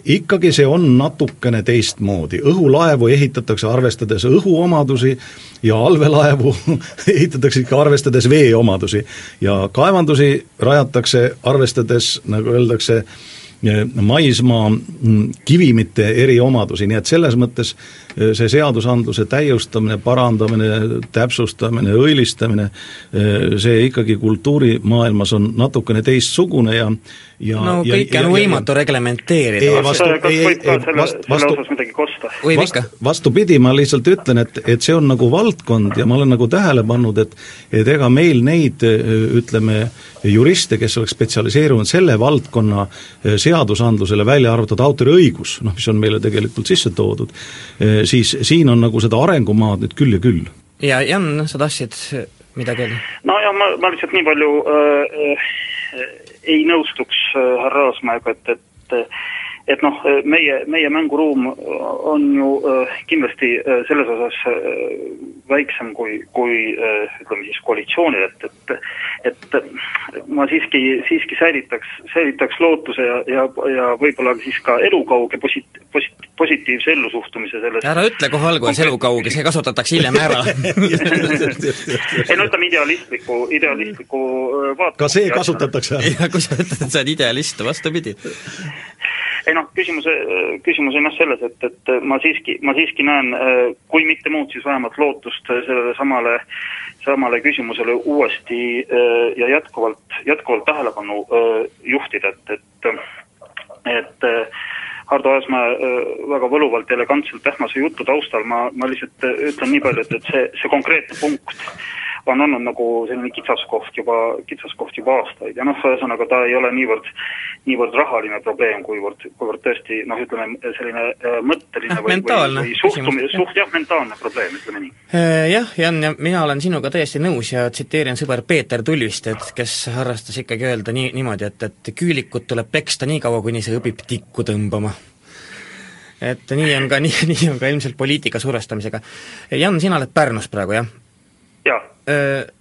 ikkagi see on natukene teistmoodi, õhulaevu ehitatakse arvestades õhuomadusi ja allveelaevu ehitatakse ikka arvestades veeomadusi. Ja kaevandusi rajatakse arvestades, nagu öeldakse, maismaa mm, kivimite eriomadusi, nii et selles mõttes see seadusandluse täiustamine, parandamine, täpsustamine, õilistamine, eh, see ikkagi kultuurimaailmas on natukene teistsugune ja ja no kõike on võimatu reglementeerida. kas võib ka selle, selle osas midagi kosta? võib ikka. vastupidi, ma lihtsalt ütlen, et, et see on nagu valdkond ja ma olen nagu tähele pannud, et et ega meil neid ütleme, juriste, kes oleks spetsialiseerunud selle valdkonna seadusandlusele, välja arvatud autoriõigus, noh mis on meile tegelikult sisse toodud, siis siin on nagu seda arengumaad nüüd küll ja küll. ja Jan, sa tahtsid midagi öelda? no ja ma, ma lihtsalt nii palju äh, äh, ei nõustuks äh, härra Aasmäega, et, et et noh, meie, meie mänguruum on ju äh, kindlasti selles osas väiksem kui, kui ütleme siis koalitsioonil, et, et et ma siiski, siiski säilitaks, säilitaks lootuse ja, ja, ja võib-olla siis ka elukauge posit-, posit-, positiivse ellusuhtumise selles ära ütle kohe alguses elukauge, see kasutatakse hiljem ära. Ei no ütleme idealistliku, idealistliku vaate ka see kasutatakse ära. kui sa ütled, et sa oled idealist, vastupidi ei noh, küsimuse, küsimus on jah selles, et, et ma siiski, ma siiski näen, kui mitte muud, siis vähemalt lootust sellele samale, samale küsimusele uuesti ja jätkuvalt, jätkuvalt tähelepanu juhtida, et, et et Hardo Aasmäe väga võluvalt ja elegantselt ähmase jutu taustal ma, ma lihtsalt ütlen nii palju, et, et see, see konkreetne punkt on olnud nagu selline kitsaskoht juba, kitsaskoht juba aastaid ja noh, ühesõnaga ta ei ole niivõrd, niivõrd rahaline probleem, kuivõrd, kuivõrd tõesti noh, ütleme selline äh, mõtteline või, või, või suhtumine, suht jah, mentaalne probleem, ütleme nii. Äh, jah, Jan, ja mina olen sinuga täiesti nõus ja tsiteerin sõber Peeter Tulvistet, kes harrastas ikkagi öelda nii, niimoodi, et, et küülikut tuleb peksta nii kaua, kuni see õpib tikku tõmbama et nii on ka, nii, nii on ka ilmselt poliitika survestamisega. Jan, sina oled Pärnus praegu, jah? jaa.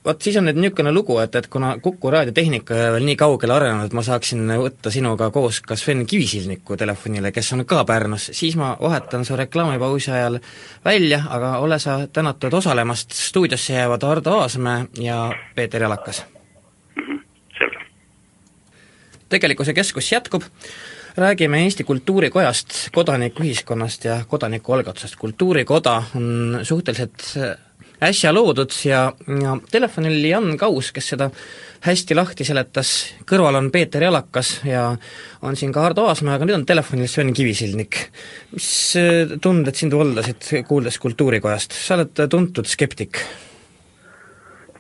Vot siis on nüüd niisugune lugu, et, et kuna Kuku raadiotehnika ei ole veel nii kaugele arenenud, et ma saaksin võtta sinuga koos ka Sven Kivisilniku telefonile, kes on ka Pärnus, siis ma vahetan su reklaamipausi ajal välja, aga ole sa tänatud osalemast, stuudiosse jäävad Ardo Aasmäe ja Peeter Jalakas mm. -hmm. selge. tegelikkuse keskus jätkub, räägime Eesti Kultuurikojast, kodanikuühiskonnast ja kodanikualgatusest. kultuurikoda on suhteliselt äsja loodud ja, ja telefonil oli Jan Kaus, kes seda hästi lahti seletas, kõrval on Peeter Jalakas ja on siin ka Ardo Aasmäe, aga nüüd on telefonil Sven Kivisildnik. mis äh, tunded sind valdasid, kuuldes Kultuurikojast, sa oled tuntud skeptik?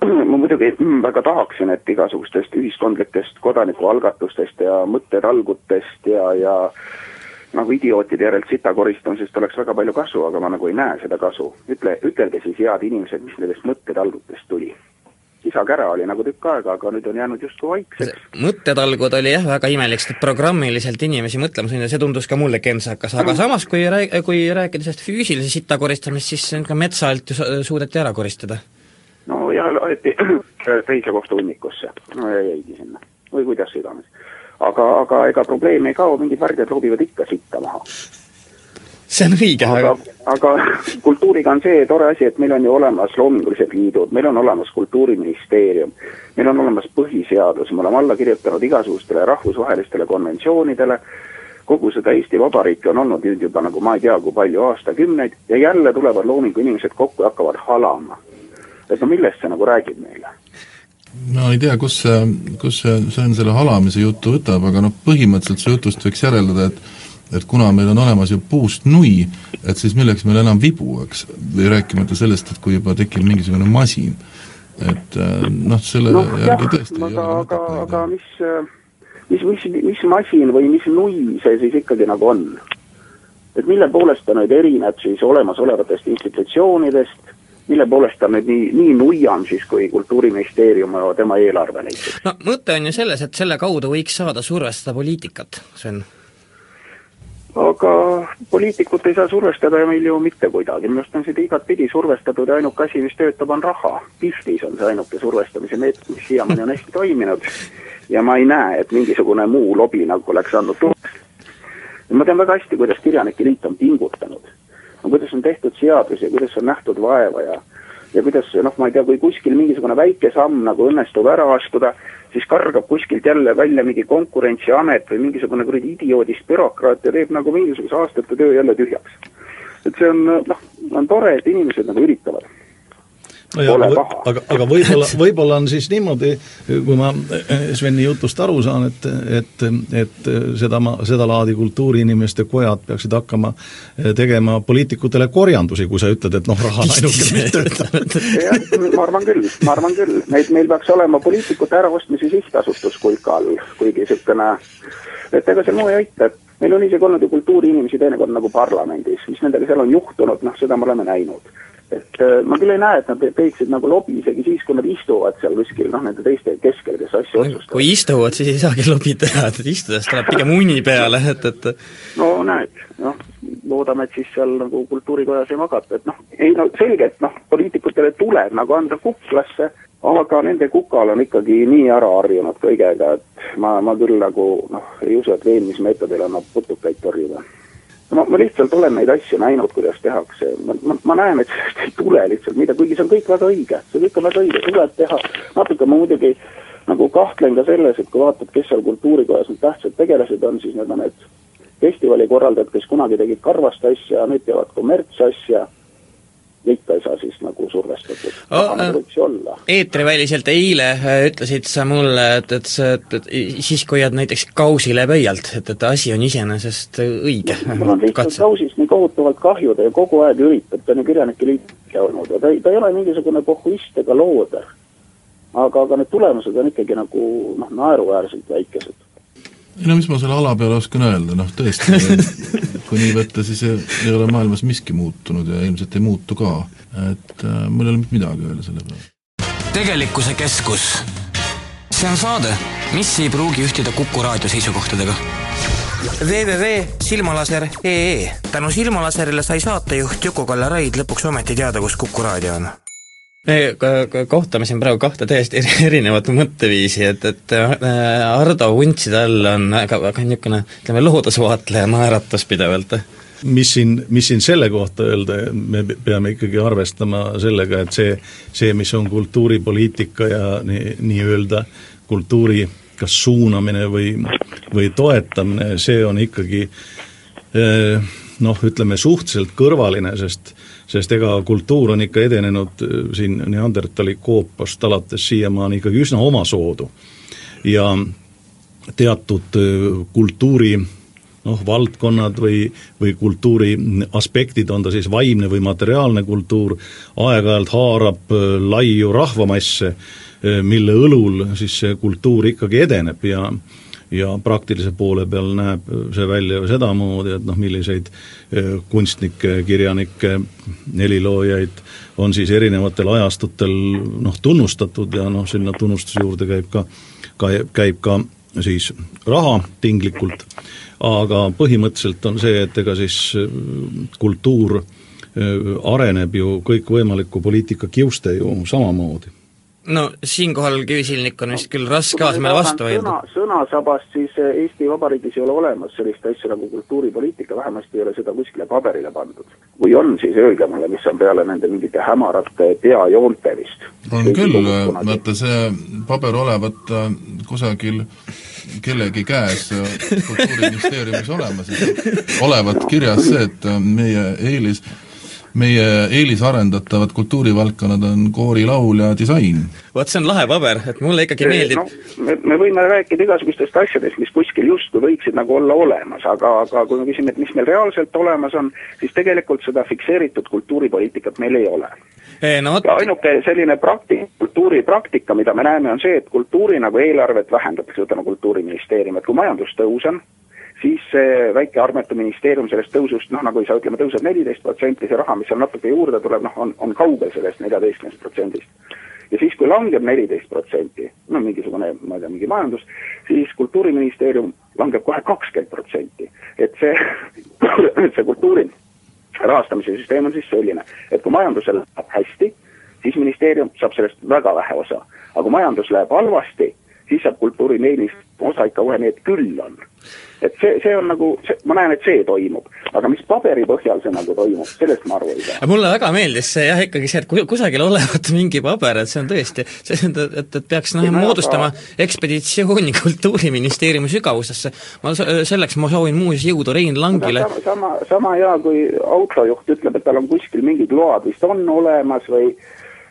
ma muidugi mm, väga tahaksin, et igasugustest ühiskondlikest kodanikualgatustest ja mõttetalgutest ja, ja nagu idiootide järelt sita koristamisest oleks väga palju kasu, aga ma nagu ei näe seda kasu. ütle, ütelge siis, head inimesed, mis nendest mõttetalgutest tuli? isa-kära oli nagu tükk aega, aga nüüd on jäänud justkui vaikseks. mõttetalgud oli jah, väga imelik, sest programmiliselt inimesi mõtlema sundida, see tundus ka mulle kentsakas, aga samas kui rääg-, kui rääkida sellest füüsilise sita koristamist, siis ka metsa alt ju suudeti ära koristada. no ja aeti teise kohta hunnikusse, no ja jäigi sinna või kuidas iganes aga, aga ega probleem ei kao, mingid värdjad loobivad ikka sitta maha. see on õige, aga aga kultuuriga on see tore asi, et meil on ju olemas loomingulised liidud, meil on olemas Kultuuriministeerium, meil on olemas põhiseadus, me oleme alla kirjutanud igasugustele rahvusvahelistele konventsioonidele, kogu seda Eesti Vabariiki on olnud nüüd juba nagu ma ei tea, kui palju aastakümneid ja jälle tulevad loomingu inimesed kokku ja hakkavad halama. et no millest see nagu räägib meile? No ei tea, kus see, kus see, on selle halamise jutu võtab, aga noh, põhimõtteliselt see jutust võiks järeldada, et et kuna meil on olemas ju puust nui, et siis milleks meil enam vibu, eks, või rääkimata sellest, et kui juba tekib mingisugune masin, et äh, noh, selle no, järgi jah, tõesti aga, aga, aga mis, mis, mis, mis masin või mis nui see siis ikkagi nagu on? et mille poolest ta nüüd erineb siis olemasolevatest institutsioonidest, mille poolest ta nüüd nii, nii nui on siis, kui Kultuuriministeerium ja tema eelarve näiteks? no mõte on ju selles, et selle kaudu võiks saada survestada poliitikat, Sven aga poliitikut ei saa survestada meil ju mitte kuidagi, minu arust on seda igatpidi survestatud ja ainuke asi, mis töötab, on raha. Pihtis on see ainuke survestamise meetod, mis siiamaani on hästi toiminud ja ma ei näe, et mingisugune muu lobi nagu oleks andnud tulemust. ma tean väga hästi, kuidas Kirjanike Liit on pingutanud. Kuidas on tehtud seadusi kuidas on nähtud vaeva ja ja kuidas noh, ma ei tea, kui kuskil mingisugune väike samm nagu õnnestub ära astuda, siis kargab kuskilt jälle välja mingi konkurentsiamet või mingisugune kuradi idioodist bürokraat ja teeb nagu mingisuguse aastate töö jälle tühjaks. et see on noh, on tore, et inimesed nagu üritavad no ja, aga, aga võib-olla, võib-olla on siis niimoodi, kui ma eh, Sveni jutust aru saan, et, et, et seda ma, sedalaadi kultuuriinimeste kojad peaksid hakkama eh, tegema poliitikutele korjandusi, kui sa ütled, et noh, raha on ainuke, mis töötab. jah, ma arvan küll, ma arvan küll, neid, meil peaks olema poliitikute äraostmise sihtasutus kulka all, kuigi niisugune et ega seal muu ei aita, et meil on isegi olnud ju kultuuriinimesi teinekord nagu parlamendis, mis nendega seal on juhtunud, noh, seda me oleme näinud et äh, ma küll ei näe, et nad teeksid nagu lobi isegi siis, kui nad istuvad seal kuskil noh, nende teiste keskel, kes asju otsustavad. kui istuvad, siis ei saagi lobi teha, et istudes tuleb pigem uni peale, et, et no näed, noh, loodame, et siis seal nagu kultuurikojas ei magata, et noh, ei no selge, et noh, poliitikutele tuleb nagu anda kuklasse, aga nende kukal on ikkagi nii ära harjunud kõigega, et ma, ma küll nagu noh, ei usu, et veenmismeetodil annab putukaid torjuda ma, ma lihtsalt olen neid asju näinud, kuidas tehakse, ma, ma, ma näen, et sellest ei tule lihtsalt midagi, kuigi see on kõik väga õige, see kõik on väga õige, tuleb teha, natuke ma muidugi nagu kahtlen ka selles, et kui vaatad, kes seal kultuurikojas need tähtsad tegelased on, siis need on need festivali korraldajad, kes kunagi tegid karvast asja, nüüd teevad kommertsasja ikka ei saa siis nagu survestatud oh,, nagu võiks ju olla. eetriväliselt eile äh, ütlesid sa mulle, et, et sa, et siis kui jääd näiteks kausile pöialt, et, et asi on iseenesest õige. mul on lihtsalt kausist nii kohutavalt kahju, ta ju kogu aeg üritab, ta on ju kirjanike liige olnud ja ta ei, ta ei ole mingisugune pohhuist ega looder. aga, aga need tulemused on ikkagi nagu noh, naeruväärselt väikesed ei no mis ma selle ala peale oskan öelda, noh tõesti, kui nii võtta, siis ei, ei ole maailmas miski muutunud ja ilmselt ei muutu ka. et äh, mul ei ole mitte midagi öelda selle peale. tegelikkuse keskus. see on saade, mis ei pruugi ühtida Kuku raadio seisukohtadega www.silmalaser.ee tänu Silmalaserile sai saatejuht Juku-Kalle Raid lõpuks ometi teada, kus Kuku raadio on me kohtame siin praegu kahte täiesti erinevat mõtteviisi, et, et äh, Ardo vuntside all on väga, väga niisugune ütleme, loodusvaatleja naeratus pidevalt. mis siin, mis siin selle kohta öelda, me peame ikkagi arvestama sellega, et see, see, mis on kultuuripoliitika ja nii, nii-öelda kultuuri kas suunamine või, või toetamine, see on ikkagi äh, noh, ütleme suhteliselt kõrvaline, sest sest ega kultuur on ikka edenenud äh, siin Neandertali koopast alates siiamaani ikkagi üsna omasoodu. ja teatud äh, kultuuri noh, valdkonnad või, või kultuuri aspektid, on ta siis vaimne või materiaalne kultuur, aeg-ajalt haarab äh, laiu rahvamasse, mille õlul siis see kultuur ikkagi edeneb ja ja praktilise poole peal näeb see välja ju sedamoodi, et noh, milliseid eh, kunstnikke, kirjanikke, heliloojaid on siis erinevatel ajastutel noh, tunnustatud ja noh, sinna tunnustuse juurde käib ka, ka, käib ka siis raha tinglikult, aga põhimõtteliselt on see, et ega siis eh, kultuur eh, areneb ju kõikvõimaliku poliitika kiuste ju samamoodi no siinkohal Kivisilnik on vist küll raske asemele vastu vaielda. sõna, sõnasabast siis eh, Eesti Vabariigis ei ole olemas sellist asja nagu kultuuripoliitika, vähemasti ei ole seda kuskile paberile pandud. kui on, siis öelge mulle, mis on peale nende mingite hämarate peajoonte vist. on küll, vaata see paber olevat äh, kusagil kellegi käes äh, Kultuuriministeeriumis olemas, olevat kirjas see, et äh, meie eelis meie eelisarendatavad kultuurivaldkonnad on koorilaul ja disain. vot see on lahe paber, et mulle ikkagi meeldib no, me, me võime rääkida igasugustest asjadest, mis kuskil justkui võiksid nagu olla olemas, aga, aga kui me küsime, et mis meil reaalselt olemas on, siis tegelikult seda fikseeritud kultuuripoliitikat meil ei ole. No, ja ainuke selline prakti-, kultuuripraktika, mida me näeme, on see, et kultuuri nagu eelarvet vähendatakse, võtame Kultuuriministeeriumi, et kui majandustõus on, siis see väike armetu ministeerium sellest tõusust, noh nagu ei saa, ütleme, tõuseb neliteist protsenti, see raha, mis seal natuke juurde tuleb, noh, on, on kaugel sellest neljateistkümnest protsendist. ja siis, kui langeb neliteist protsenti, no mingisugune, ma ei tea, mingi majandus, siis Kultuuriministeerium langeb kohe kakskümmend protsenti. et see, see kultuuri rahastamise süsteem on siis selline, et kui majandusel läheb hästi, siis ministeerium saab sellest väga vähe osa. aga kui majandus läheb halvasti, kultuuriministeerium osa ikka kohe et küll on et see, see on nagu, ma näen, et see toimub. aga mis paberi põhjal see nagu toimub, sellest ma aru ei saa. mulle väga meeldis see jah, ikkagi see, et kusagil olevat mingi paber, et see on tõesti, see, et, et, et peaks noh, moodustama ekspeditsiooni Kultuuriministeeriumi sügavusesse. ma selleks, ma soovin muuseas jõudu Rein Langile. sama, sama, sama hea, kui autojuht ütleb, et tal on kuskil mingid load vist on olemas või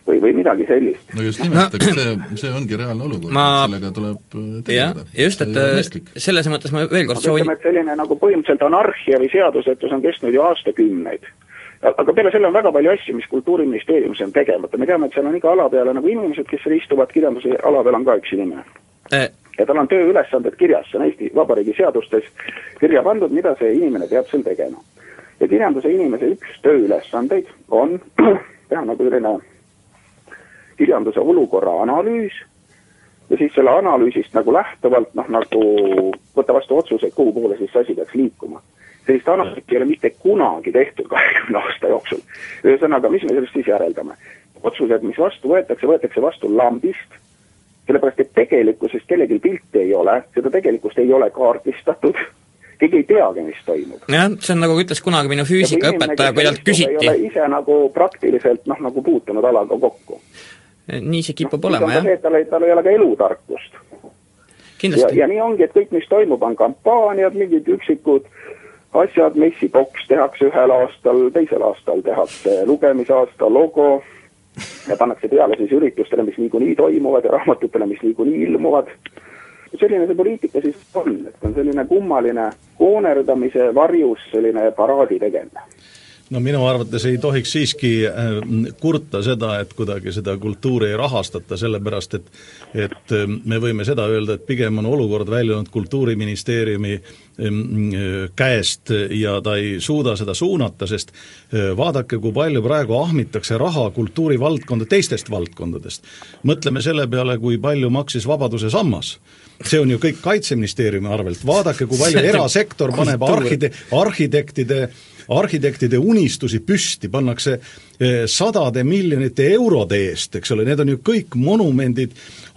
või, või midagi sellist. no just nimelt, aga see, see ongi reaalne olukord ma..., sellega tuleb äh, tegeleda. just, et äh, selles mõttes ma veel kord soovin ütleme, et selline nagu põhimõtteliselt anarhia või seadusetus on kestnud ju aastakümneid. aga peale selle on väga palju asju, mis Kultuuriministeeriumis on tegemata, me teame, et seal on iga ala peale nagu inimesed, kes seal istuvad, kirjanduse ala peal on ka üks inimene eh ja tal on tööülesanded kirjas, see on Eesti Vabariigi seadustes kirja pandud, mida see inimene peab seal tegema. ja kirjanduse inimese üks tööülesandeid on teha nagu selline kirjanduse olukorra analüüs ja siis selle analüüsist nagu lähtuvalt noh, nagu võtta vastu otsuseid, kuhu poole siis see asi peaks liikuma. sellist analüüsi ei ole mitte kunagi tehtud kahekümne aasta jooksul. ühesõnaga, mis me sellest siis järeldame? otsused, mis vastu võetakse, võetakse vastu lambist, sellepärast et tegelikkusest kellelgi pilti ei ole, seda tegelikkust ei ole kaardistatud, keegi ei teagi, mis toimub. jah, see on nagu ütles kunagi minu füüsikaõpetaja, kui talt küsiti. ise nagu praktiliselt noh, nagu puutunud alaga kokku nii see kipub no, olema, jah. tal ei, tal ei ole ka elutarkust. ja, ja nii ongi, et kõik, mis toimub, on kampaaniad, mingid üksikud asjad, messiboks tehakse ühel aastal, teisel aastal tehakse lugemisaasta logo ja pannakse peale siis üritustele, mis niikuinii toimuvad ja raamatutele, mis niikuinii ilmuvad. selline see poliitika siis on, et on selline kummaline koonerdamise varjus selline paraadi tegemine no minu arvates ei tohiks siiski äh, kurta seda, et kuidagi seda kultuuri ei rahastata, sellepärast et et äh, me võime seda öelda, et pigem on olukord väljunud Kultuuriministeeriumi ähm, käest ja ta ei suuda seda suunata, sest äh, vaadake, kui palju praegu ahmitakse raha kultuurivaldkonda teistest valdkondadest. mõtleme selle peale, kui palju maksis Vabaduse sammas. See on ju kõik Kaitseministeeriumi arvelt, vaadake, kui palju erasektor paneb arhite-, arhitektide arhitektide unistusi püsti, pannakse sadade miljonite eurode eest, eks ole, need on ju kõik monumendid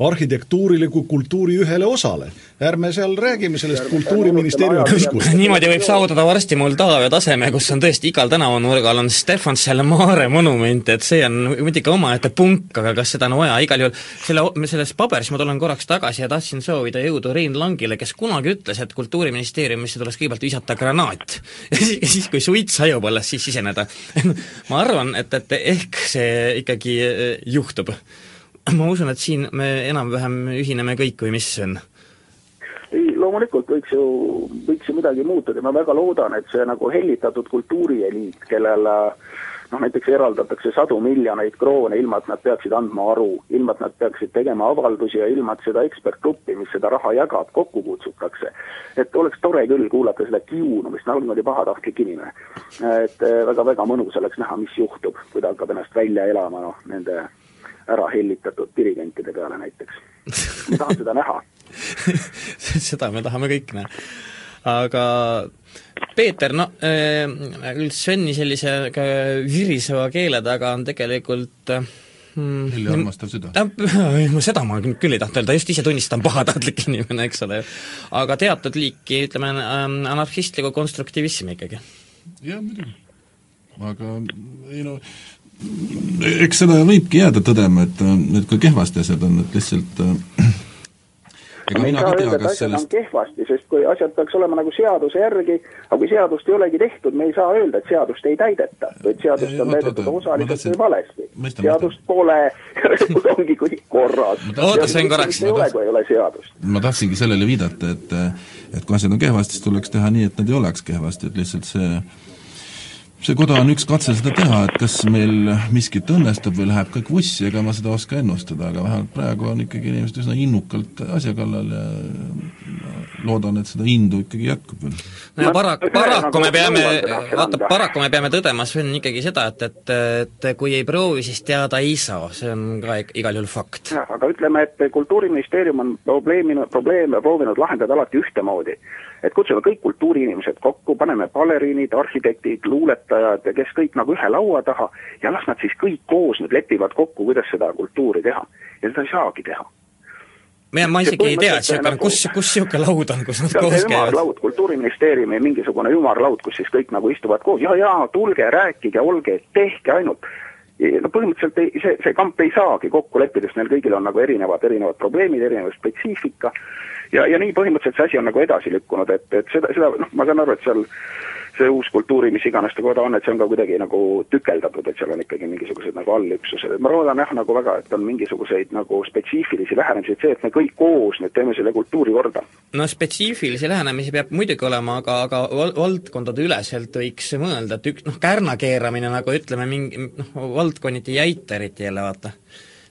arhitektuurile kui kultuuri ühele osale. ärme seal räägime sellest Kultuuriministeeriumi piskust. niimoodi võib saavutada varsti Moldaavia taseme, kus on tõesti igal tänavanurgal on Stefan Selmare monument, et see on muidugi omaette punk, aga kas seda on vaja, igal juhul selle, selles paberis ma tulen korraks tagasi ja tahtsin soovida jõudu Rein Langile, kes kunagi ütles, et Kultuuriministeeriumisse tuleks kõigepealt visata granaat. ja siis, siis, kui suits hajub alles, siis siseneda. ma arvan, et, et ehk see ikkagi eh, juhtub ma usun, et siin me enam-vähem ühineme kõik või mis, Sven? ei, loomulikult võiks ju, võiks ju midagi muutuda, ma väga loodan, et see nagu hellitatud kultuurieliit, kellele noh, näiteks eraldatakse sadu miljoneid kroone, ilma et nad peaksid andma aru, ilma et nad peaksid tegema avaldusi ja ilma, et seda ekspertgruppi, mis seda raha jagab, kokku kutsutakse. et oleks tore küll kuulata seda kiunumist, noh, niimoodi pahatahtlik inimene. et väga-väga mõnus oleks näha, mis juhtub, kui ta hakkab ennast välja elama, noh, nende ära hellitatud dirigentide peale näiteks. ma tahan seda näha seda me tahame kõik näha. aga Peeter, no küll Sveni sellise viriseva keele taga on tegelikult mm, Helja armastav süda. seda ma küll ei tahtnud öelda, just ise tunnistan pahatahtlik inimene, eks ole. aga teatud liiki, ütleme, anarhistlikku konstruktivismi ikkagi. jah, muidugi. aga ei no eks seda võibki jääda tõdema, et, et kui kehvasti asjad on, et lihtsalt äh, ega mina ka tea, kas sellest kehvasti, sest kui asjad peaks olema nagu seaduse järgi, aga kui seadust ei olegi tehtud, me ei saa öelda, et seadust ei täideta, et seadust on täidetud osaliselt või valesti. seadust pole ongi kõik korras. oota, Sven korraks. ei ole, kui ei ole seadust. ma tahtsingi sellele viidata, et et kui asjad on kehvasti, siis tuleks teha nii, et nad ei oleks kehvasti, et lihtsalt see see koda on üks katse seda teha, et kas meil miskit õnnestub või läheb kõik vussi, ega ma seda oska ennustada, aga vähemalt praegu on ikkagi inimesed üsna innukalt asja kallal ja loodan, et seda indu ikkagi jätkub veel. no ja parak-, paraku me peame, vaata, paraku me peame tõdema, Sven, ikkagi seda, et, et, et kui ei proovi, siis teada ei saa, see on ka igal juhul fakt. jah, aga ütleme, et Kultuuriministeerium on probleemina, probleeme proovinud lahendada alati ühtemoodi et kutsume kõik kultuuriinimesed kokku, paneme baleriinid, arhitektid, luuletajad, kes kõik nagu ühe laua taha ja las nad siis kõik koos nüüd lepivad kokku, kuidas seda kultuuri teha. ja seda ei saagi teha ma, ma isegi ei tea, et niisugune, kus, kus niisugune laud on, kus nad koos käivad? laud, Kultuuriministeeriumi mingisugune ümarlaud, kus siis kõik nagu istuvad koos ja, ja tulge, rääkige, olge, tehke ainult. No põhimõtteliselt ei, see, see kamp ei saagi kokku leppida, sest neil kõigil on nagu erinevad, erinevad probleemid, erinev spetsiifika. Ja, ja nii põhimõtteliselt see asi on nagu edasi lükkunud, et, et seda, seda noh, ma saan aru, et seal see uus kultuuri, mis iganes ta koda on, et see on ka kuidagi nagu tükeldatud, et seal on ikkagi mingisugused nagu allüksused, et ma loodan jah, nagu väga, et on mingisuguseid nagu spetsiifilisi lähenemisi, et see, et me kõik koos nüüd teeme selle kultuuri korda. no spetsiifilisi lähenemisi peab muidugi olema, aga, aga val-, valdkondade üleselt võiks mõelda, et ük-, noh, kärna keeramine nagu ütleme, mingi noh, valdkonniti ei aita eriti jälle, vaata.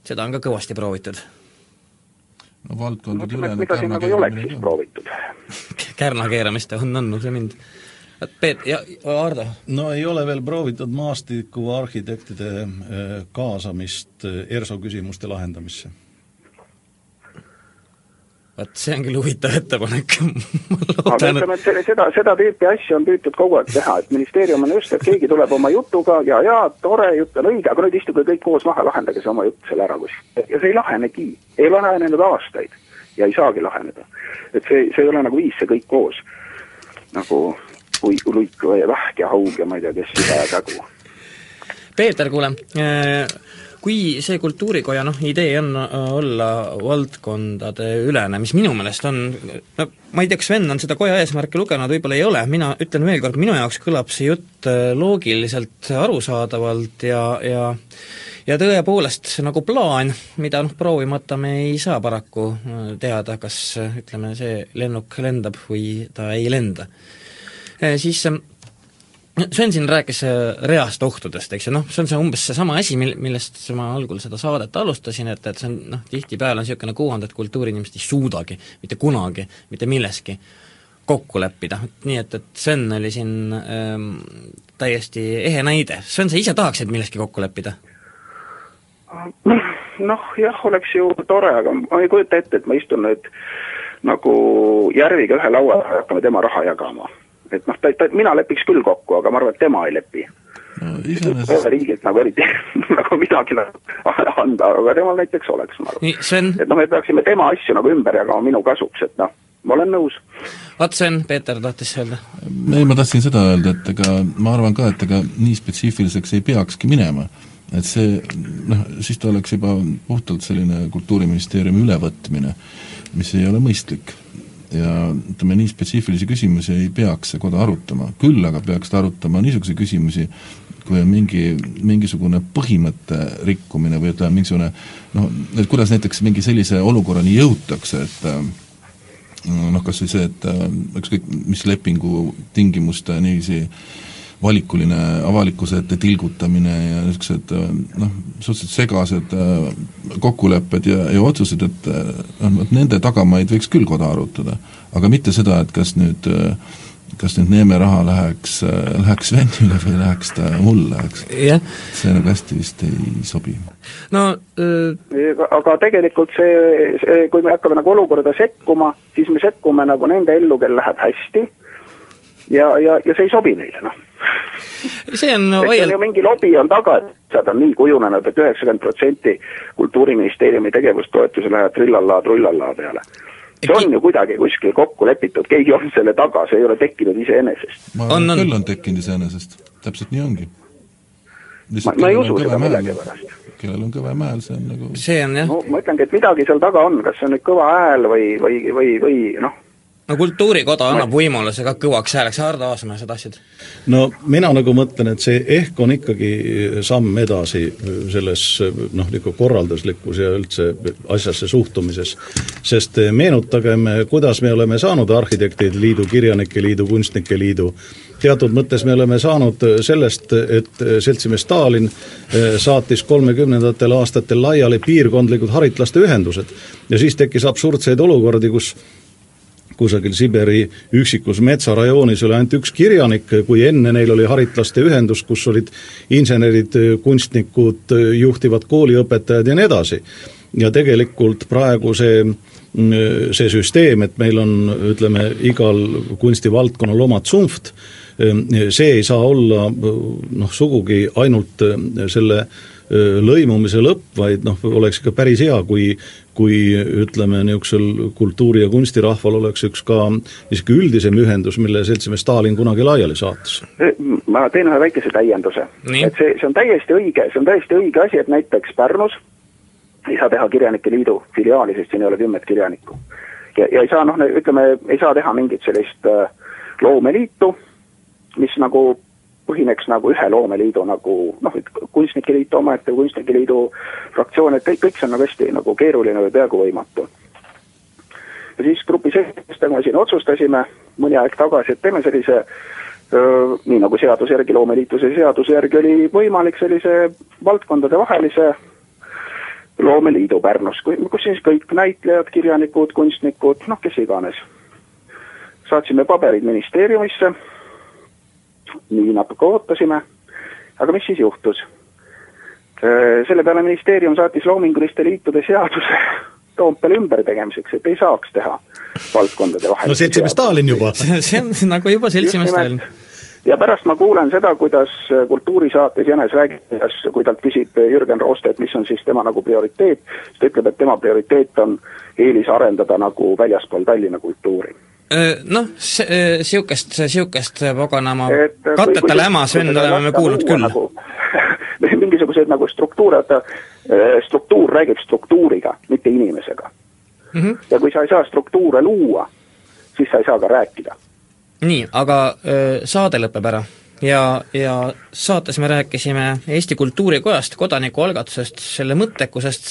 seda on ka kõvasti proovitud no valdkondade ülene mida siin nagu ei oleks siis proovitud? kärna keeramist on andnud see mind. Peet- ja Ardo? no ei ole veel proovitud maastikuarhitektide äh, kaasamist äh, ERSO küsimuste lahendamisse vot see on küll huvitav ettepanek aga ütleme, et seda, seda tüüpi asju on püütud kogu aeg teha, et ministeerium on just, et keegi tuleb oma jutuga ja, ja tore jutt on õige, aga nüüd istuge kõik koos maha, lahendage see oma jutt selle ära kuskil. ja see ei lahenegi, ei lahenenud aastaid ja ei saagi laheneda. et see, see ei ole nagu viis, see kõik koos. nagu kui luik või vähk ja haug ja ma ei tea, kes siga ja kägu. Peeter, kuule äh kui see Kultuurikoja noh, idee on äh, olla valdkondade ülene, mis minu meelest on, no ma ei tea, kas Sven on seda koja eesmärke lugenud, võib-olla ei ole, mina ütlen veel kord, minu jaoks kõlab see jutt äh, loogiliselt, arusaadavalt ja, ja ja tõepoolest nagu plaan, mida noh, proovimata me ei saa paraku teada, kas ütleme, see lennuk lendab või ta ei lenda. Siis Sven siin rääkis äh, reast ohtudest, eks ju, noh, see on see umbes seesama asi, mil-, millest ma algul seda saadet alustasin, et, et see on noh, tihtipeale on niisugune kuvand, et kultuuriinimesed ei suudagi mitte kunagi mitte milleski kokku leppida, nii et, et Sven oli siin ähm, täiesti ehe näide. Sven, sa ise tahaksid milleski kokku leppida? noh, jah, oleks ju tore, aga ma ei kujuta ette, et ma istun nüüd nagu Järviga ühe laua taha ja hakkame tema raha jagama et noh, ta, ta, mina lepiks küll kokku, aga ma arvan, et tema ei lepi no,. Ei ole riigilt nagu eriti nagu midagi anda, aga temal näiteks oleks, ma arvan. et noh, me peaksime tema asju nagu ümber jagama minu kasuks, et noh, ma olen nõus. vot Sven, Peeter tahtis öelda. ei, ma tahtsin seda öelda, et ega ma arvan ka, et ega nii spetsiifiliseks ei peakski minema. et see noh, siis ta oleks juba puhtalt selline Kultuuriministeeriumi ülevõtmine, mis ei ole mõistlik ja ütleme, nii spetsiifilisi küsimusi ei peaks see koda arutama, küll aga peaks ta arutama niisuguseid küsimusi, kui on mingi, mingisugune põhimõtte rikkumine või ütleme, mingisugune noh, et kuidas näiteks mingi sellise olukorrani jõutakse, et noh, kas või see, et ükskõik mis lepingu tingimuste niiviisi valikuline avalikkuse ette tilgutamine ja niisugused noh, suhteliselt segased kokkulepped ja, ja otsused, et noh, vot nende tagamaid võiks küll koda arutada. aga mitte seda, et kas nüüd kas nüüd Neeme raha läheks, läheks Svenile või läheks ta mulle, eks yeah.. see nagu hästi vist ei sobi. no öö... aga tegelikult see, see, kui me hakkame nagu olukorda sekkuma, siis me sekkume nagu nende ellu, kel läheb hästi ja, ja, ja see ei sobi neile, noh. see on no, vaiel-... ju mingi lobi on taga, et asjad on nii kujunenud et, et üheksakümmend protsenti Kultuuriministeeriumi tegevustoetuse läheb trillallaa trullallaa peale see on ju kuidagi kuskil kokku lepitud, keegi on selle taga, see ei ole tekkinud iseenesest. ma arvan, et küll on tekkinud iseenesest, täpselt nii ongi. ma, ma ei usu seda millegipärast. kellel on kõvem hääl, see on nagu see on jah no ma ütlengi, et midagi seal taga on, kas see on nüüd kõva hääl või, või, või, või noh, no Kultuurikoda annab võimaluse ka kõvaks hääleks, Hardo Aasmäe sa tahtsid? no mina nagu mõtlen, et see ehk on ikkagi samm edasi selles noh, niisugune korralduslikus ja üldse asjasse suhtumises. sest meenutagem, kuidas me oleme saanud Arhitektide Liidu, Kirjanike Liidu, Kunstnike Liidu, teatud mõttes me oleme saanud sellest, et seltsimees Stalin saatis kolmekümnendatel aastatel laiali piirkondlikud haritlaste ühendused ja siis tekkis absurdseid olukordi, kus kusagil Siberi üksikus metsarajoonis oli ainult üks kirjanik, kui enne neil oli haritlaste ühendus, kus olid insenerid, kunstnikud, juhtivad kooliõpetajad ja nii edasi. ja tegelikult praegu see see süsteem, et meil on, ütleme, igal kunstivaldkonnal oma tsunft, see ei saa olla noh, sugugi ainult selle lõimumise lõpp, vaid noh, oleks ikka päris hea, kui kui ütleme, niisugusel kultuuri- ja kunstirahval oleks üks ka niisugune üldisem ühendus, mille seltsimees Stalin kunagi laiali saatis. ma teen ühe väikese täienduse. et see, see on täiesti õige, see on täiesti õige asi, et näiteks Pärnus ei saa teha Kirjanike Liidu filiaali, sest siin ei ole kümmet kirjanikku. ja, ja ei saa noh, ütleme, ei saa teha mingit sellist äh, loomeliitu, mis nagu põhineks nagu ühe loomeliidu nagu noh, kunstnike liit omaette, kunstnike liidu fraktsioon, et kõik, kõik see on nagu hästi nagu keeruline või peaaegu võimatu. ja siis grupis eestlastega me siin otsustasime mõni aeg tagasi, et teeme sellise öö, nii nagu seaduse järgi, loomeliituse seaduse järgi oli võimalik sellise valdkondadevahelise loomeliidu Pärnus, kus siis kõik näitlejad, kirjanikud, kunstnikud, noh, kes iganes. saatsime paberid ministeeriumisse nii natuke ootasime, aga mis siis juhtus? Äh, selle peale ministeerium saatis loominguliste liitude seaduse Toompeale ümbertegemiseks, et ei saaks teha valdkondade vahel. no seltsimees Stalin juba see on nagu juba seltsimees Stalin. ja pärast ma kuulen seda, kuidas kultuurisaates Jänes räägib, kuidas, kui talt küsib Jürgen Rooste, et mis on siis tema nagu prioriteet, siis ta ütleb, et tema prioriteet on eelis arendada nagu väljaspool Tallinna kultuuri Noh, niisugust, niisugust paganama katteta läma, Sven, oleme me kuulnud küll nagu, mingisuguseid nagu struktuure, vaata struktuur räägib struktuuriga, mitte inimesega mm. -hmm. ja kui sa ei saa struktuure luua, siis sa ei saa ka rääkida. nii, aga saade lõpeb ära ja, ja saates me rääkisime Eesti Kultuurikojast, kodanikualgatusest, selle mõttekusest,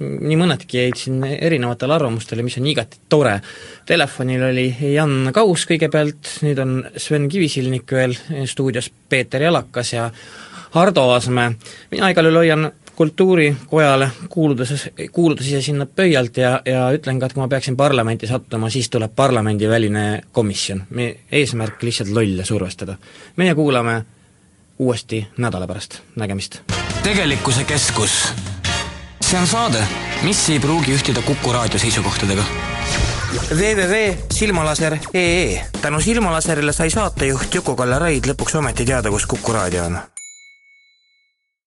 nii mõnedki jäid siin erinevatele arvamustele, mis on igati tore. Telefonil oli Jan Kaus kõigepealt, nüüd on Sven Kivisilnik veel stuudios, Peeter Jalakas ja Hardo Aasmäe, mina igal juhul hoian kultuurikojale kuuludes, kuuludes ise sinna pöialt ja, ja ütlen ka, et kui ma peaksin parlamenti sattuma, siis tuleb parlamendiväline komisjon. meie eesmärk lihtsalt lolle survestada. meie kuulame uuesti nädala pärast, nägemist! tegelikkuse keskus. see on saade, mis ei pruugi ühtida Kuku raadio seisukohtadega www.silmalaser.ee tänu Silmalaserile sai saatejuht Juku-Kalle Raid lõpuks ometi teada, kus Kuku raadio on